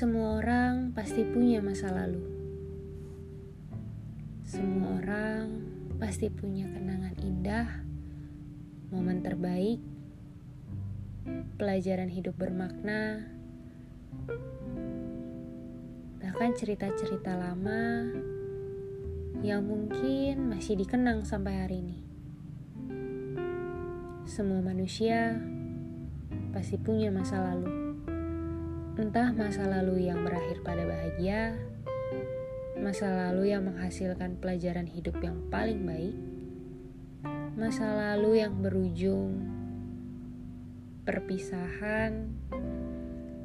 Semua orang pasti punya masa lalu. Semua orang pasti punya kenangan indah, momen terbaik, pelajaran hidup bermakna, bahkan cerita-cerita lama yang mungkin masih dikenang sampai hari ini. Semua manusia pasti punya masa lalu Entah masa lalu yang berakhir pada bahagia, masa lalu yang menghasilkan pelajaran hidup yang paling baik, masa lalu yang berujung perpisahan,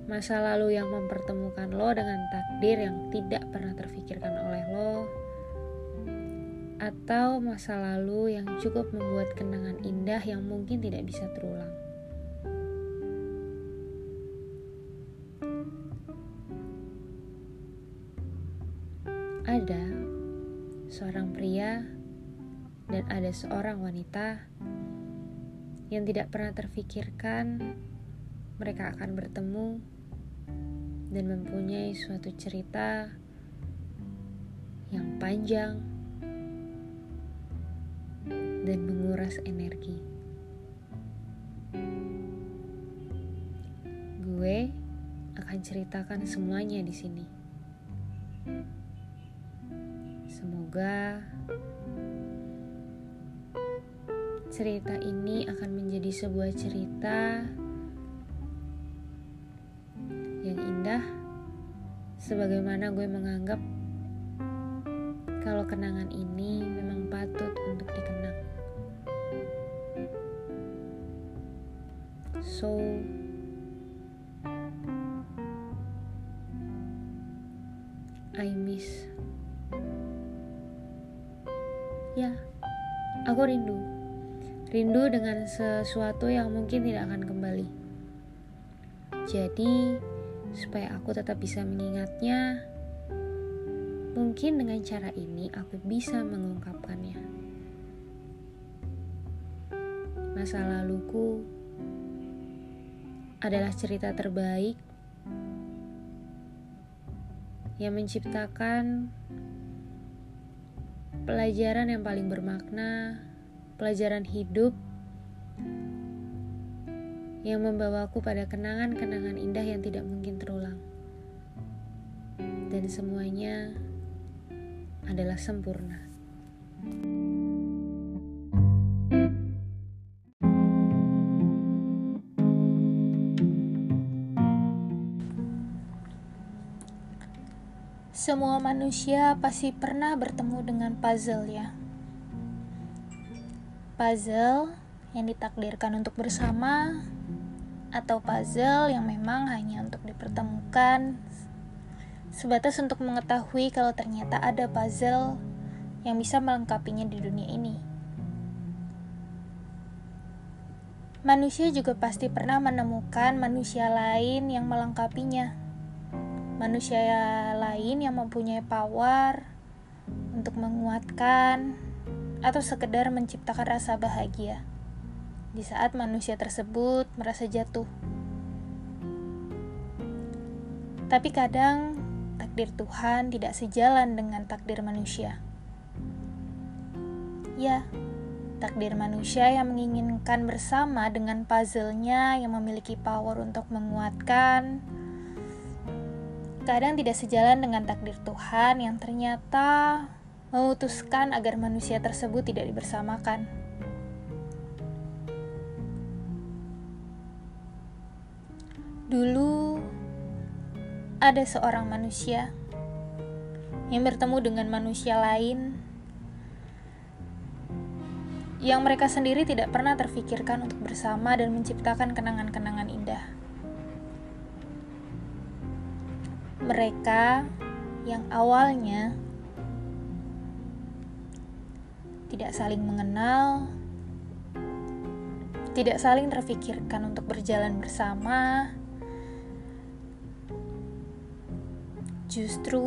masa lalu yang mempertemukan lo dengan takdir yang tidak pernah terfikirkan oleh lo, atau masa lalu yang cukup membuat kenangan indah yang mungkin tidak bisa terulang. Ada seorang pria dan ada seorang wanita yang tidak pernah terfikirkan mereka akan bertemu dan mempunyai suatu cerita yang panjang dan menguras energi. Gue akan ceritakan semuanya di sini. Semoga cerita ini akan menjadi sebuah cerita yang indah sebagaimana gue menganggap kalau kenangan ini memang patut untuk dikenang. So, I miss Ya, aku rindu. Rindu dengan sesuatu yang mungkin tidak akan kembali. Jadi, supaya aku tetap bisa mengingatnya, mungkin dengan cara ini aku bisa mengungkapkannya. Masa laluku adalah cerita terbaik yang menciptakan pelajaran yang paling bermakna, pelajaran hidup yang membawaku pada kenangan-kenangan indah yang tidak mungkin terulang. Dan semuanya adalah sempurna. Semua manusia pasti pernah bertemu dengan puzzle ya. Puzzle yang ditakdirkan untuk bersama atau puzzle yang memang hanya untuk dipertemukan sebatas untuk mengetahui kalau ternyata ada puzzle yang bisa melengkapinya di dunia ini. Manusia juga pasti pernah menemukan manusia lain yang melengkapinya manusia lain yang mempunyai power untuk menguatkan atau sekedar menciptakan rasa bahagia di saat manusia tersebut merasa jatuh. Tapi kadang takdir Tuhan tidak sejalan dengan takdir manusia. Ya, takdir manusia yang menginginkan bersama dengan puzzle-nya yang memiliki power untuk menguatkan, kadang tidak sejalan dengan takdir Tuhan yang ternyata memutuskan agar manusia tersebut tidak dibersamakan. Dulu ada seorang manusia yang bertemu dengan manusia lain yang mereka sendiri tidak pernah terfikirkan untuk bersama dan menciptakan kenangan-kenangan indah. Mereka yang awalnya tidak saling mengenal, tidak saling terfikirkan untuk berjalan bersama, justru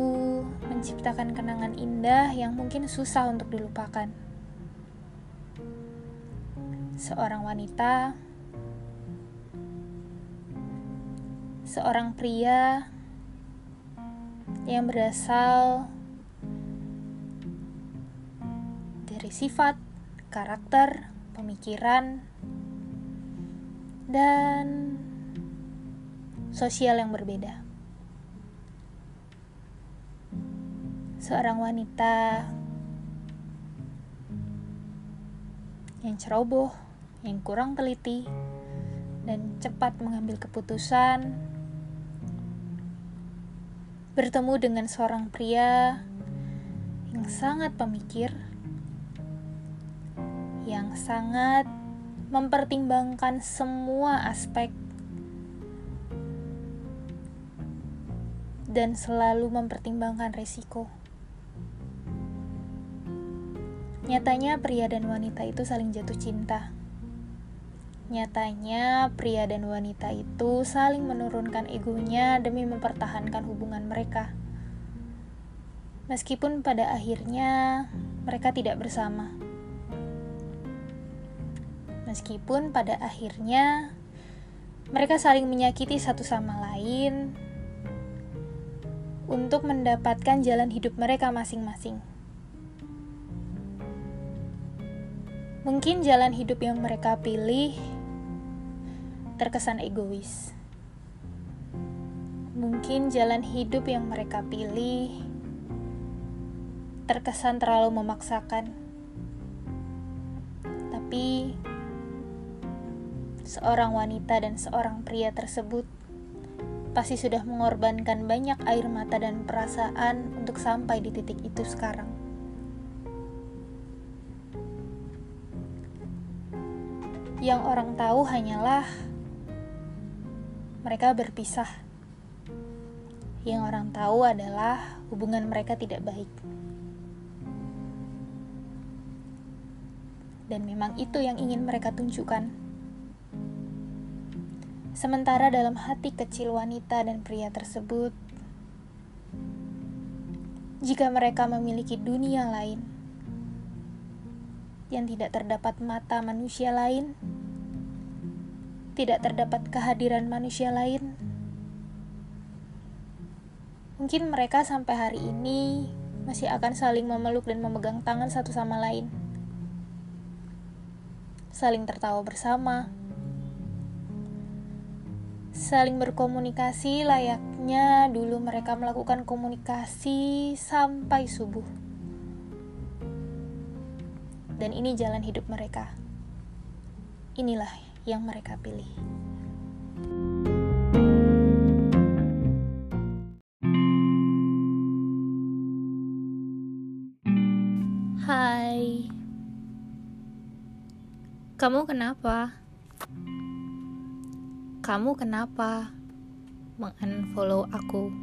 menciptakan kenangan indah yang mungkin susah untuk dilupakan. Seorang wanita, seorang pria yang berasal dari sifat, karakter, pemikiran, dan sosial yang berbeda. Seorang wanita yang ceroboh, yang kurang teliti, dan cepat mengambil keputusan, bertemu dengan seorang pria yang sangat pemikir, yang sangat mempertimbangkan semua aspek dan selalu mempertimbangkan risiko. Nyatanya pria dan wanita itu saling jatuh cinta. Nyatanya pria dan wanita itu saling menurunkan egonya demi mempertahankan hubungan mereka. Meskipun pada akhirnya mereka tidak bersama. Meskipun pada akhirnya mereka saling menyakiti satu sama lain untuk mendapatkan jalan hidup mereka masing-masing. Mungkin jalan hidup yang mereka pilih terkesan egois. Mungkin jalan hidup yang mereka pilih terkesan terlalu memaksakan. Tapi seorang wanita dan seorang pria tersebut pasti sudah mengorbankan banyak air mata dan perasaan untuk sampai di titik itu sekarang. Yang orang tahu hanyalah mereka berpisah. Yang orang tahu adalah hubungan mereka tidak baik. Dan memang itu yang ingin mereka tunjukkan. Sementara dalam hati kecil wanita dan pria tersebut, jika mereka memiliki dunia lain, yang tidak terdapat mata manusia lain, tidak terdapat kehadiran manusia lain. Mungkin mereka sampai hari ini masih akan saling memeluk dan memegang tangan satu sama lain, saling tertawa bersama, saling berkomunikasi layaknya dulu mereka melakukan komunikasi sampai subuh dan ini jalan hidup mereka. Inilah yang mereka pilih. Hai, kamu kenapa? Kamu kenapa mengunfollow aku?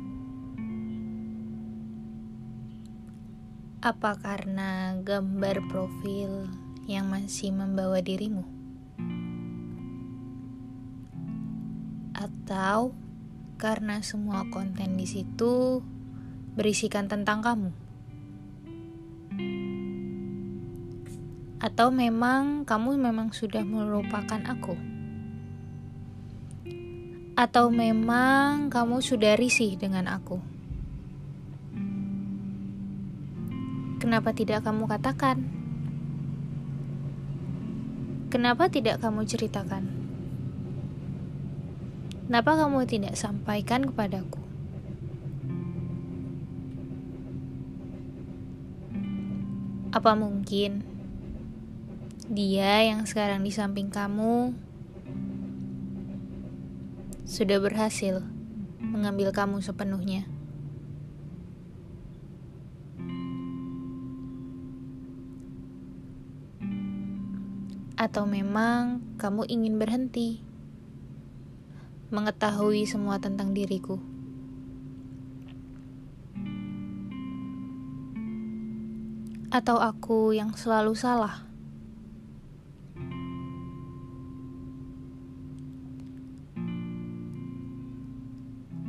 Apa karena gambar profil yang masih membawa dirimu? Atau karena semua konten di situ berisikan tentang kamu? Atau memang kamu memang sudah melupakan aku? Atau memang kamu sudah risih dengan aku? Kenapa tidak kamu katakan? Kenapa tidak kamu ceritakan? Kenapa kamu tidak sampaikan kepadaku? Apa mungkin dia yang sekarang di samping kamu sudah berhasil mengambil kamu sepenuhnya? Atau memang kamu ingin berhenti mengetahui semua tentang diriku? Atau aku yang selalu salah?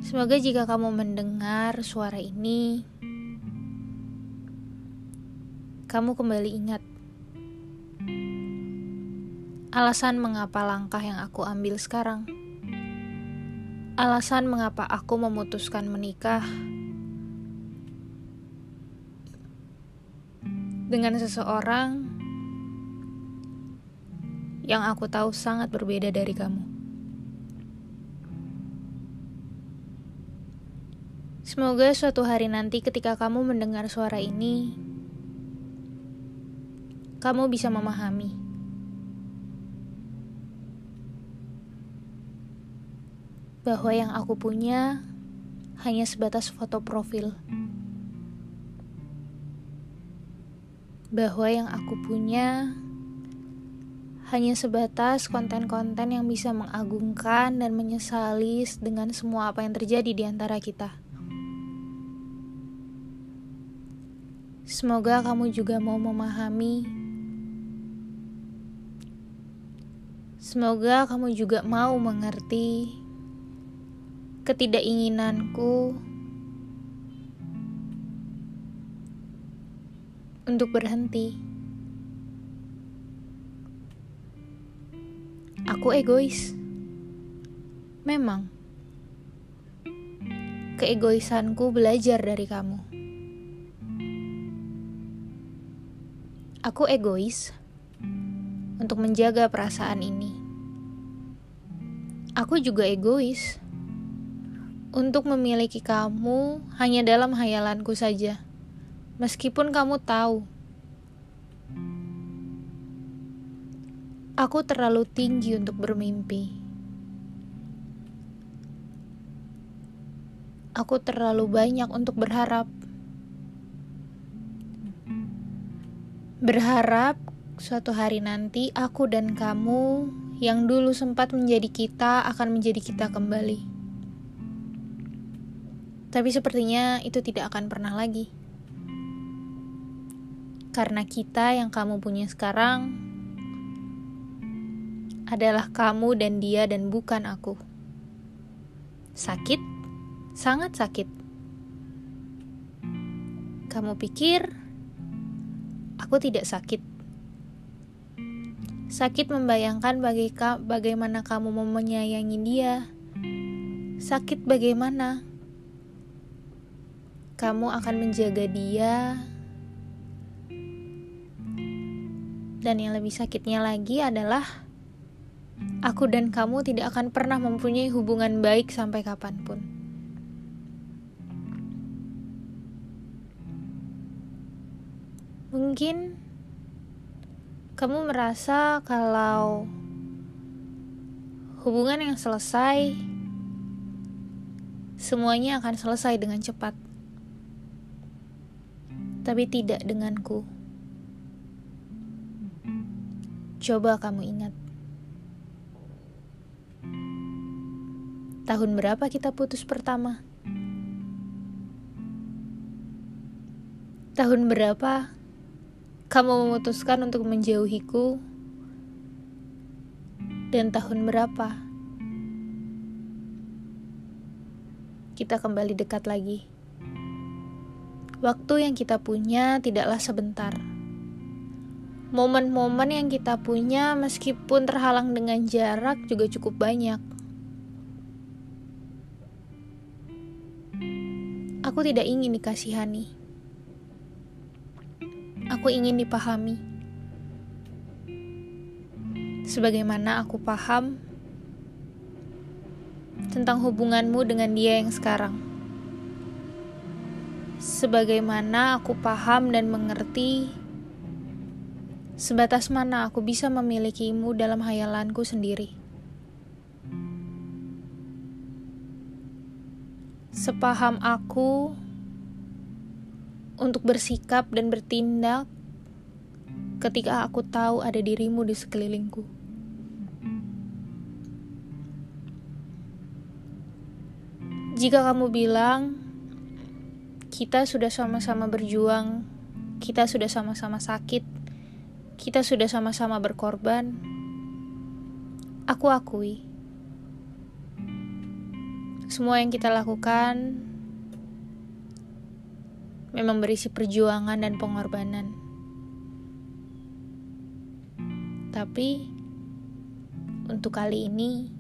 Semoga jika kamu mendengar suara ini, kamu kembali ingat Alasan mengapa langkah yang aku ambil sekarang. Alasan mengapa aku memutuskan menikah dengan seseorang yang aku tahu sangat berbeda dari kamu. Semoga suatu hari nanti, ketika kamu mendengar suara ini, kamu bisa memahami. Bahwa yang aku punya hanya sebatas foto profil. Bahwa yang aku punya hanya sebatas konten-konten yang bisa mengagungkan dan menyesali dengan semua apa yang terjadi di antara kita. Semoga kamu juga mau memahami. Semoga kamu juga mau mengerti ketidakinginanku untuk berhenti. Aku egois. Memang. Keegoisanku belajar dari kamu. Aku egois untuk menjaga perasaan ini. Aku juga egois untuk memiliki kamu hanya dalam hayalanku saja, meskipun kamu tahu Aku terlalu tinggi untuk bermimpi. Aku terlalu banyak untuk berharap. Berharap suatu hari nanti aku dan kamu yang dulu sempat menjadi kita akan menjadi kita kembali. Tapi sepertinya itu tidak akan pernah lagi. Karena kita yang kamu punya sekarang adalah kamu dan dia dan bukan aku. Sakit? Sangat sakit. Kamu pikir aku tidak sakit? Sakit membayangkan bagi ka bagaimana kamu mau menyayangi dia. Sakit bagaimana? Kamu akan menjaga dia. Dan yang lebih sakitnya lagi adalah aku dan kamu tidak akan pernah mempunyai hubungan baik sampai kapan pun. Mungkin kamu merasa kalau hubungan yang selesai semuanya akan selesai dengan cepat. Tapi tidak denganku. Coba kamu ingat. Tahun berapa kita putus pertama? Tahun berapa kamu memutuskan untuk menjauhiku? Dan tahun berapa kita kembali dekat lagi? Waktu yang kita punya tidaklah sebentar. Momen-momen yang kita punya, meskipun terhalang dengan jarak, juga cukup banyak. Aku tidak ingin dikasihani. Aku ingin dipahami. Sebagaimana aku paham tentang hubunganmu dengan dia yang sekarang. Sebagaimana aku paham dan mengerti sebatas mana aku bisa memilikimu dalam hayalanku sendiri. sepaham aku untuk bersikap dan bertindak ketika aku tahu ada dirimu di sekelilingku. Jika kamu bilang kita sudah sama-sama berjuang, kita sudah sama-sama sakit, kita sudah sama-sama berkorban, aku akui semua yang kita lakukan memang berisi perjuangan dan pengorbanan. Tapi untuk kali ini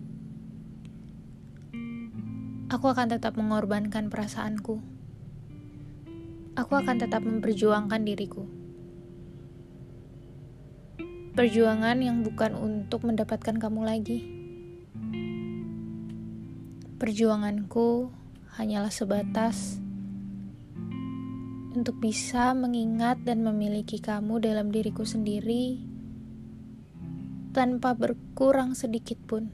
aku akan tetap mengorbankan perasaanku. Aku akan tetap memperjuangkan diriku. Perjuangan yang bukan untuk mendapatkan kamu lagi. Perjuanganku hanyalah sebatas untuk bisa mengingat dan memiliki kamu dalam diriku sendiri tanpa berkurang sedikit pun.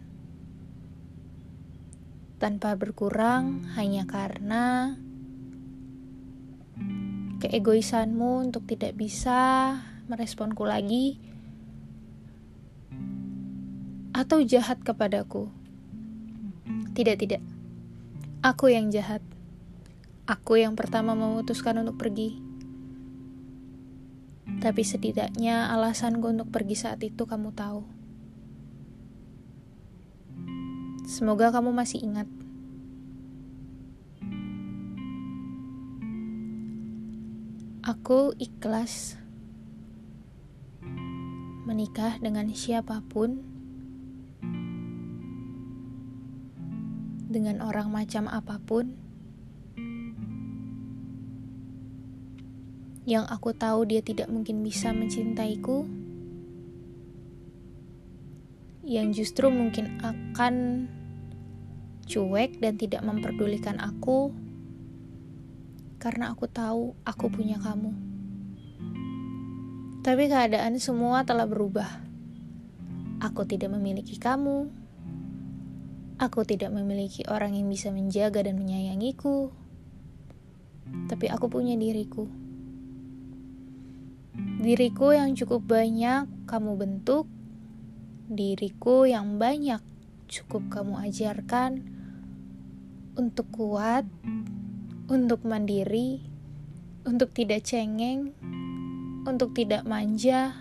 Tanpa berkurang hanya karena keegoisanmu untuk tidak bisa meresponku lagi atau jahat kepadaku. Tidak, tidak. Aku yang jahat. Aku yang pertama memutuskan untuk pergi. Tapi setidaknya alasanku untuk pergi saat itu kamu tahu. Semoga kamu masih ingat. Aku ikhlas menikah dengan siapa pun, dengan orang macam apa pun yang aku tahu dia tidak mungkin bisa mencintaiku, yang justru mungkin akan cuek dan tidak memperdulikan aku, karena aku tahu aku punya kamu. Tapi keadaan semua telah berubah. Aku tidak memiliki kamu. Aku tidak memiliki orang yang bisa menjaga dan menyayangiku. Tapi aku punya diriku. Diriku yang cukup banyak kamu bentuk, diriku yang banyak cukup kamu ajarkan untuk kuat, untuk mandiri, untuk tidak cengeng, untuk tidak manja.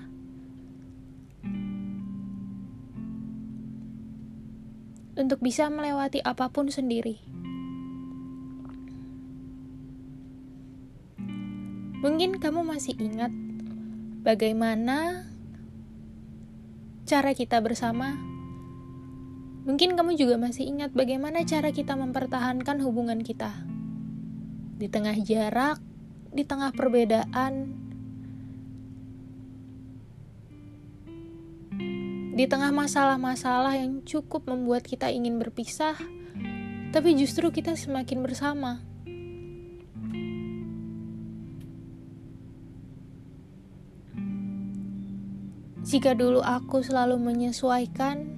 Untuk bisa melewati apa pun sendiri. Mungkin kamu masih ingat bagaimana cara kita bersama. Mungkin kamu juga masih ingat bagaimana cara kita mempertahankan hubungan kita di tengah jarak, di tengah perbedaan, di tengah masalah-masalah yang cukup membuat kita ingin berpisah, tapi justru kita semakin bersama. Jika dulu aku selalu menyesuaikan,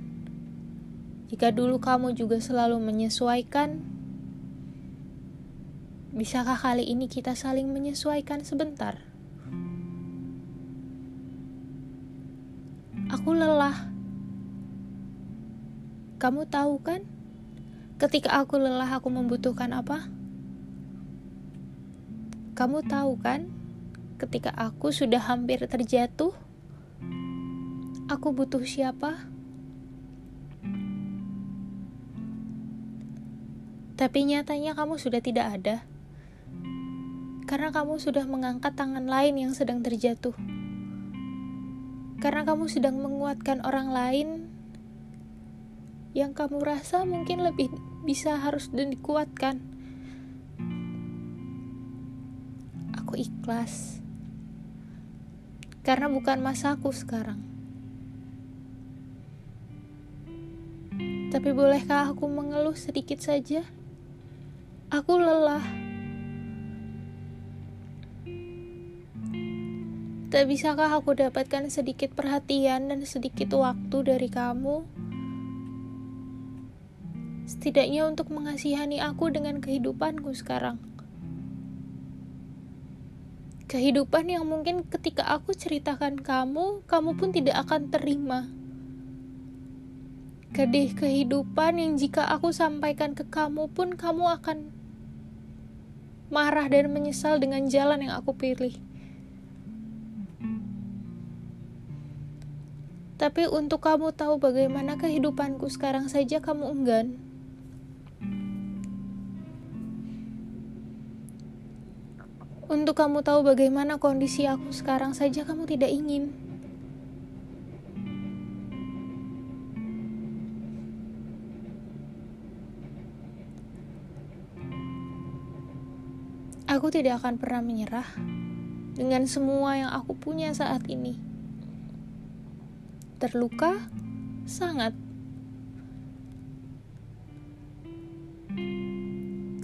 jika dulu kamu juga selalu menyesuaikan, bisakah kali ini kita saling menyesuaikan sebentar? Aku lelah. Kamu tahu kan, ketika aku lelah, aku membutuhkan apa? Kamu tahu kan, ketika aku sudah hampir terjatuh, Aku butuh siapa? Tapi nyatanya kamu sudah tidak ada. Karena kamu sudah mengangkat tangan lain yang sedang terjatuh. Karena kamu sedang menguatkan orang lain yang kamu rasa mungkin lebih bisa harus dan dikuatkan. Aku ikhlas. Karena bukan masaku sekarang. Tapi bolehkah aku mengeluh sedikit saja? Aku lelah. Tak bisakah aku dapatkan sedikit perhatian dan sedikit waktu dari kamu? Setidaknya untuk mengasihani aku dengan kehidupanku sekarang. Kehidupan yang mungkin ketika aku ceritakan kamu, kamu pun tidak akan terima kedih kehidupan yang jika aku sampaikan ke kamu pun kamu akan marah dan menyesal dengan jalan yang aku pilih. Tapi untuk kamu tahu bagaimana kehidupanku sekarang saja kamu enggan. Untuk kamu tahu bagaimana kondisi aku sekarang saja kamu tidak ingin. Aku tidak akan pernah menyerah dengan semua yang aku punya saat ini. Terluka? Sangat.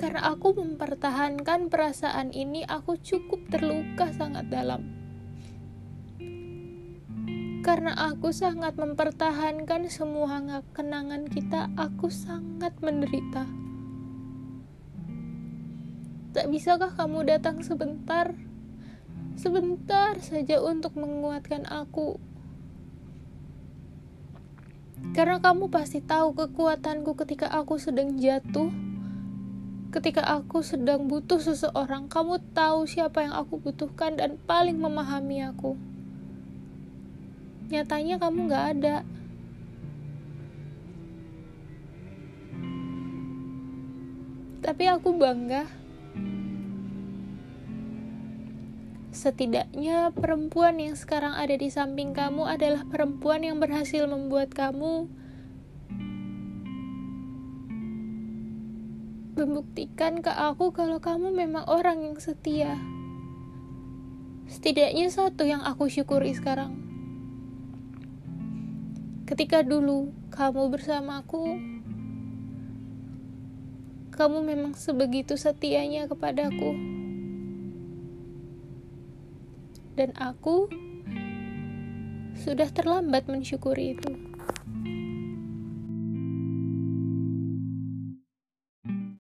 Karena aku mempertahankan perasaan ini, aku cukup terluka sangat dalam. Karena aku sangat mempertahankan semua kenangan kita, aku sangat menderita. Tak bisakah kamu datang sebentar? Sebentar saja untuk menguatkan aku. Karena kamu pasti tahu kekuatanku ketika aku sedang jatuh Ketika aku sedang butuh seseorang, kamu tahu siapa yang aku butuhkan dan paling memahami aku. Nyatanya kamu gak ada. Tapi aku bangga. Setidaknya perempuan yang sekarang ada di samping kamu adalah perempuan yang berhasil membuat kamu membuktikan ke aku kalau kamu memang orang yang setia. Setidaknya satu yang aku syukuri sekarang. Ketika dulu kamu bersamaku, kamu memang sebegitu setianya kepadaku. Dan aku sudah terlambat mensyukuri itu.